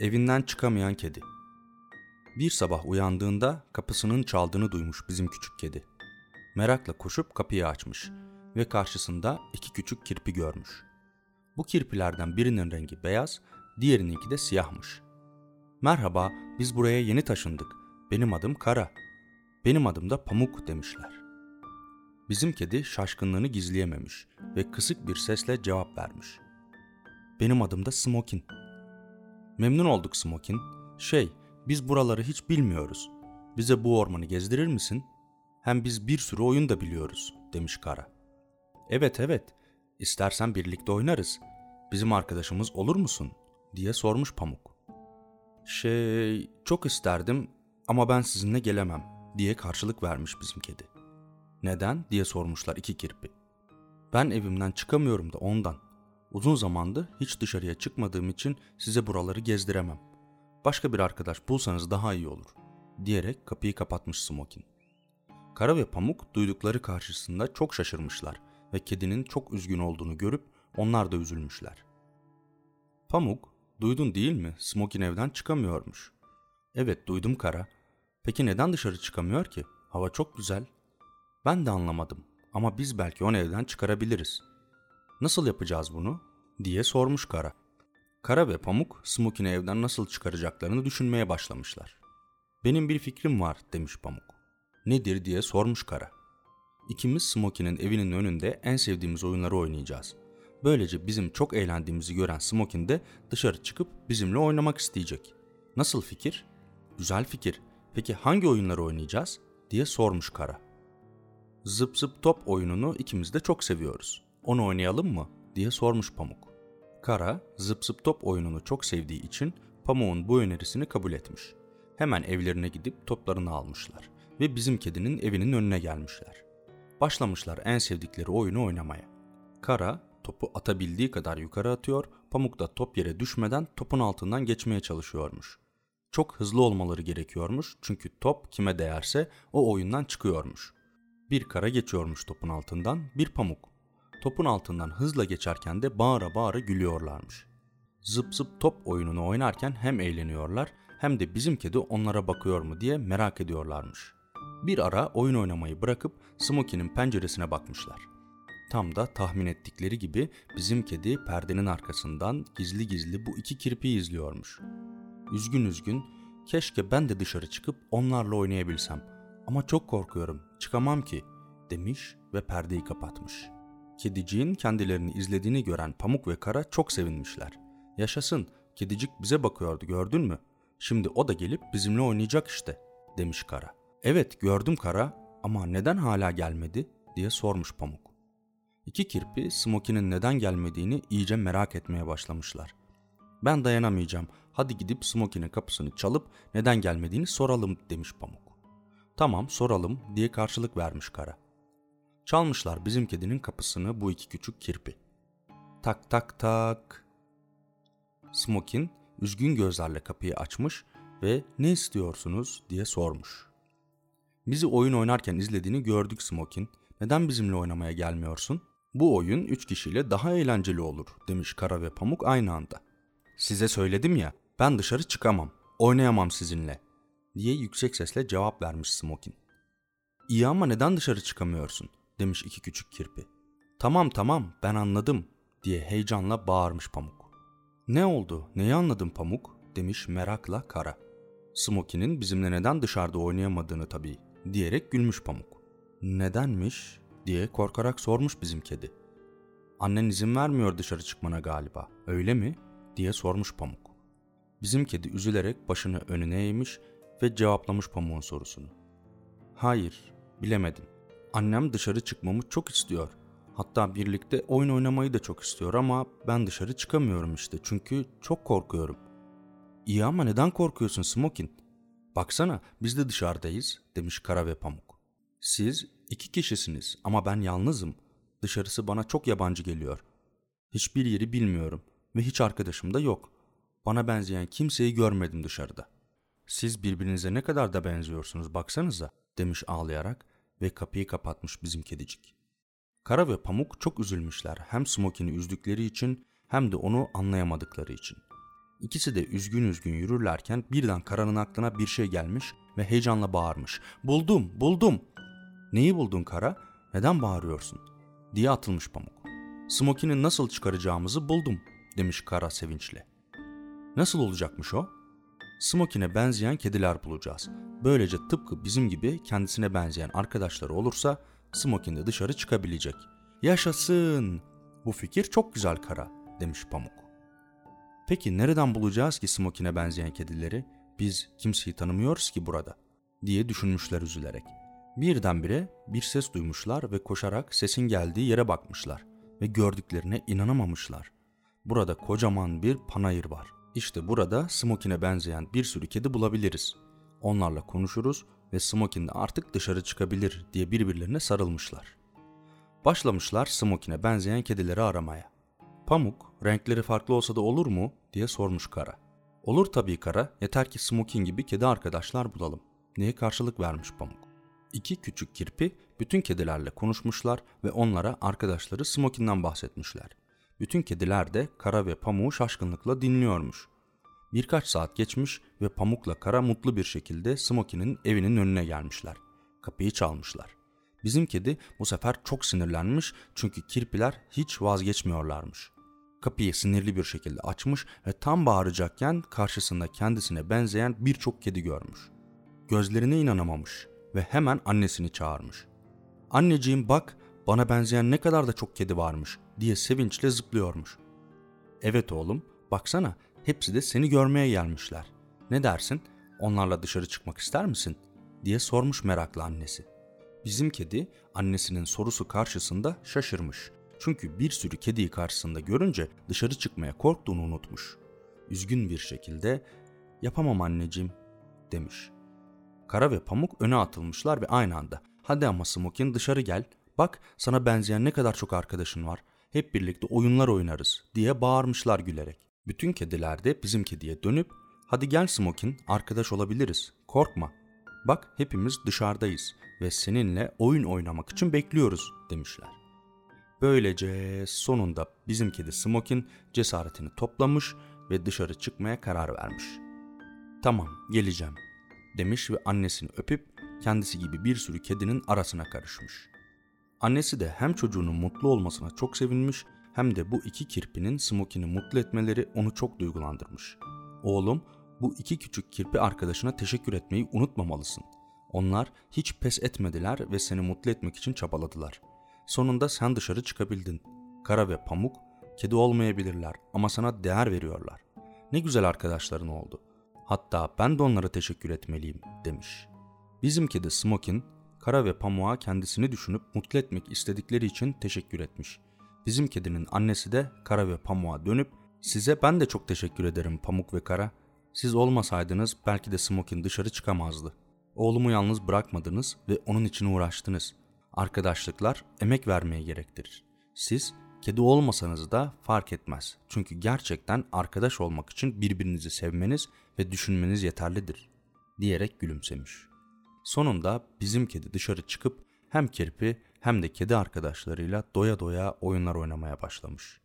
Evinden çıkamayan kedi. Bir sabah uyandığında kapısının çaldığını duymuş bizim küçük kedi. Merakla koşup kapıyı açmış ve karşısında iki küçük kirpi görmüş. Bu kirpilerden birinin rengi beyaz, diğerininki de siyahmış. Merhaba, biz buraya yeni taşındık. Benim adım Kara. Benim adım da Pamuk demişler. Bizim kedi şaşkınlığını gizleyememiş ve kısık bir sesle cevap vermiş. Benim adım da Smokin. Memnun olduk Smokin. Şey, biz buraları hiç bilmiyoruz. Bize bu ormanı gezdirir misin? Hem biz bir sürü oyun da biliyoruz, demiş Kara. Evet evet, istersen birlikte oynarız. Bizim arkadaşımız olur musun? diye sormuş Pamuk. Şey, çok isterdim ama ben sizinle gelemem diye karşılık vermiş bizim kedi. Neden diye sormuşlar iki kirpi. Ben evimden çıkamıyorum da ondan. Uzun zamandır hiç dışarıya çıkmadığım için size buraları gezdiremem. Başka bir arkadaş bulsanız daha iyi olur diyerek kapıyı kapatmış Smokin. Kara ve Pamuk duydukları karşısında çok şaşırmışlar ve kedinin çok üzgün olduğunu görüp onlar da üzülmüşler. Pamuk, duydun değil mi? Smokin evden çıkamıyormuş. Evet duydum Kara. Peki neden dışarı çıkamıyor ki? Hava çok güzel. Ben de anlamadım ama biz belki onu evden çıkarabiliriz. Nasıl yapacağız bunu? diye sormuş Kara. Kara ve Pamuk Smokin'i evden nasıl çıkaracaklarını düşünmeye başlamışlar. Benim bir fikrim var demiş Pamuk. Nedir diye sormuş Kara. İkimiz Smokin'in evinin önünde en sevdiğimiz oyunları oynayacağız. Böylece bizim çok eğlendiğimizi gören Smokin de dışarı çıkıp bizimle oynamak isteyecek. Nasıl fikir? Güzel fikir. Peki hangi oyunları oynayacağız? diye sormuş Kara. Zıp zıp top oyununu ikimiz de çok seviyoruz. Onu oynayalım mı? diye sormuş Pamuk. Kara, zıp zıp top oyununu çok sevdiği için Pamuk'un bu önerisini kabul etmiş. Hemen evlerine gidip toplarını almışlar ve bizim kedinin evinin önüne gelmişler. Başlamışlar en sevdikleri oyunu oynamaya. Kara topu atabildiği kadar yukarı atıyor, Pamuk da top yere düşmeden topun altından geçmeye çalışıyormuş. Çok hızlı olmaları gerekiyormuş çünkü top kime değerse o oyundan çıkıyormuş. Bir kara geçiyormuş topun altından, bir pamuk. Topun altından hızla geçerken de bağıra bağıra gülüyorlarmış. Zıp zıp top oyununu oynarken hem eğleniyorlar hem de bizim kedi onlara bakıyor mu diye merak ediyorlarmış. Bir ara oyun oynamayı bırakıp Smokey'nin penceresine bakmışlar. Tam da tahmin ettikleri gibi bizim kedi perdenin arkasından gizli gizli bu iki kirpiyi izliyormuş. Üzgün üzgün, keşke ben de dışarı çıkıp onlarla oynayabilsem ama çok korkuyorum, çıkamam ki demiş ve perdeyi kapatmış. Kediciğin kendilerini izlediğini gören Pamuk ve Kara çok sevinmişler. Yaşasın, kedicik bize bakıyordu gördün mü? Şimdi o da gelip bizimle oynayacak işte, demiş Kara. Evet gördüm Kara ama neden hala gelmedi diye sormuş Pamuk. İki kirpi Smoky'nin neden gelmediğini iyice merak etmeye başlamışlar. Ben dayanamayacağım, hadi gidip Smoky'nin kapısını çalıp neden gelmediğini soralım demiş Pamuk. Tamam soralım diye karşılık vermiş Kara. Çalmışlar bizim kedinin kapısını bu iki küçük kirpi. Tak tak tak. Smokin üzgün gözlerle kapıyı açmış ve ne istiyorsunuz diye sormuş. Bizi oyun oynarken izlediğini gördük Smokin. Neden bizimle oynamaya gelmiyorsun? Bu oyun üç kişiyle daha eğlenceli olur demiş Kara ve Pamuk aynı anda. Size söyledim ya ben dışarı çıkamam. Oynayamam sizinle diye yüksek sesle cevap vermiş Smokin. İyi ama neden dışarı çıkamıyorsun demiş iki küçük kirpi. Tamam tamam ben anladım diye heyecanla bağırmış Pamuk. Ne oldu neyi anladın Pamuk demiş merakla Kara. Smokin'in bizimle neden dışarıda oynayamadığını tabii diyerek gülmüş Pamuk. Nedenmiş diye korkarak sormuş bizim kedi. Annen izin vermiyor dışarı çıkmana galiba öyle mi diye sormuş Pamuk. Bizim kedi üzülerek başını önüne eğmiş ve cevaplamış Pamuk'un sorusunu. Hayır, bilemedim. Annem dışarı çıkmamı çok istiyor. Hatta birlikte oyun oynamayı da çok istiyor ama ben dışarı çıkamıyorum işte çünkü çok korkuyorum. İyi ama neden korkuyorsun Smokin? Baksana biz de dışarıdayız demiş Kara ve Pamuk. Siz iki kişisiniz ama ben yalnızım. Dışarısı bana çok yabancı geliyor. Hiçbir yeri bilmiyorum ve hiç arkadaşım da yok. Bana benzeyen kimseyi görmedim dışarıda. Siz birbirinize ne kadar da benziyorsunuz baksanıza demiş ağlayarak ve kapıyı kapatmış bizim kedicik. Kara ve Pamuk çok üzülmüşler hem Smokin'i üzdükleri için hem de onu anlayamadıkları için. İkisi de üzgün üzgün yürürlerken birden Kara'nın aklına bir şey gelmiş ve heyecanla bağırmış. Buldum, buldum. Neyi buldun Kara? Neden bağırıyorsun? diye atılmış Pamuk. Smokey'ni nasıl çıkaracağımızı buldum demiş Kara sevinçle. Nasıl olacakmış o? Smokey'ne benzeyen kediler bulacağız. Böylece tıpkı bizim gibi kendisine benzeyen arkadaşları olursa Smokey de dışarı çıkabilecek. Yaşasın! Bu fikir çok güzel Kara demiş Pamuk. Peki nereden bulacağız ki Smokey'ne benzeyen kedileri? Biz kimseyi tanımıyoruz ki burada diye düşünmüşler üzülerek. Birdenbire bir ses duymuşlar ve koşarak sesin geldiği yere bakmışlar ve gördüklerine inanamamışlar. Burada kocaman bir panayır var. İşte burada Smokey'ne benzeyen bir sürü kedi bulabiliriz. Onlarla konuşuruz ve Smokey de artık dışarı çıkabilir diye birbirlerine sarılmışlar. Başlamışlar Smokey'ne benzeyen kedileri aramaya. Pamuk, renkleri farklı olsa da olur mu diye sormuş Kara. Olur tabii Kara, yeter ki Smokin gibi kedi arkadaşlar bulalım diye karşılık vermiş Pamuk. İki küçük kirpi bütün kedilerle konuşmuşlar ve onlara arkadaşları Smokin'den bahsetmişler. Bütün kediler de Kara ve Pamuk'u şaşkınlıkla dinliyormuş. Birkaç saat geçmiş ve Pamuk'la Kara mutlu bir şekilde Smokin'in evinin önüne gelmişler. Kapıyı çalmışlar. Bizim kedi bu sefer çok sinirlenmiş çünkü kirpiler hiç vazgeçmiyorlarmış. Kapıyı sinirli bir şekilde açmış ve tam bağıracakken karşısında kendisine benzeyen birçok kedi görmüş. Gözlerine inanamamış ve hemen annesini çağırmış. Anneciğim bak bana benzeyen ne kadar da çok kedi varmış diye sevinçle zıplıyormuş. Evet oğlum baksana hepsi de seni görmeye gelmişler. Ne dersin onlarla dışarı çıkmak ister misin diye sormuş merakla annesi. Bizim kedi annesinin sorusu karşısında şaşırmış. Çünkü bir sürü kediyi karşısında görünce dışarı çıkmaya korktuğunu unutmuş. Üzgün bir şekilde "Yapamam anneciğim." demiş. Kara ve Pamuk öne atılmışlar ve aynı anda "Hadi ama Smokin dışarı gel. Bak sana benzeyen ne kadar çok arkadaşın var. Hep birlikte oyunlar oynarız." diye bağırmışlar gülerek. Bütün kediler de bizim kediye dönüp "Hadi gel Smokin, arkadaş olabiliriz. Korkma. Bak hepimiz dışarıdayız ve seninle oyun oynamak için bekliyoruz." demişler. Böylece sonunda bizim kedi Smokin cesaretini toplamış ve dışarı çıkmaya karar vermiş. Tamam geleceğim demiş ve annesini öpüp kendisi gibi bir sürü kedinin arasına karışmış. Annesi de hem çocuğunun mutlu olmasına çok sevinmiş hem de bu iki kirpinin Smokin'i mutlu etmeleri onu çok duygulandırmış. Oğlum bu iki küçük kirpi arkadaşına teşekkür etmeyi unutmamalısın. Onlar hiç pes etmediler ve seni mutlu etmek için çabaladılar. Sonunda sen dışarı çıkabildin. Kara ve Pamuk kedi olmayabilirler ama sana değer veriyorlar. Ne güzel arkadaşların oldu. Hatta ben de onlara teşekkür etmeliyim demiş. Bizim kedi Smokin, Kara ve Pamuk'a kendisini düşünüp mutlu etmek istedikleri için teşekkür etmiş. Bizim kedinin annesi de Kara ve Pamuk'a dönüp size ben de çok teşekkür ederim Pamuk ve Kara. Siz olmasaydınız belki de Smokin dışarı çıkamazdı. Oğlumu yalnız bırakmadınız ve onun için uğraştınız. Arkadaşlıklar emek vermeye gerektirir. Siz kedi olmasanız da fark etmez. Çünkü gerçekten arkadaş olmak için birbirinizi sevmeniz ve düşünmeniz yeterlidir." diyerek gülümsemiş. Sonunda bizim kedi dışarı çıkıp hem kirpi hem de kedi arkadaşlarıyla doya doya oyunlar oynamaya başlamış.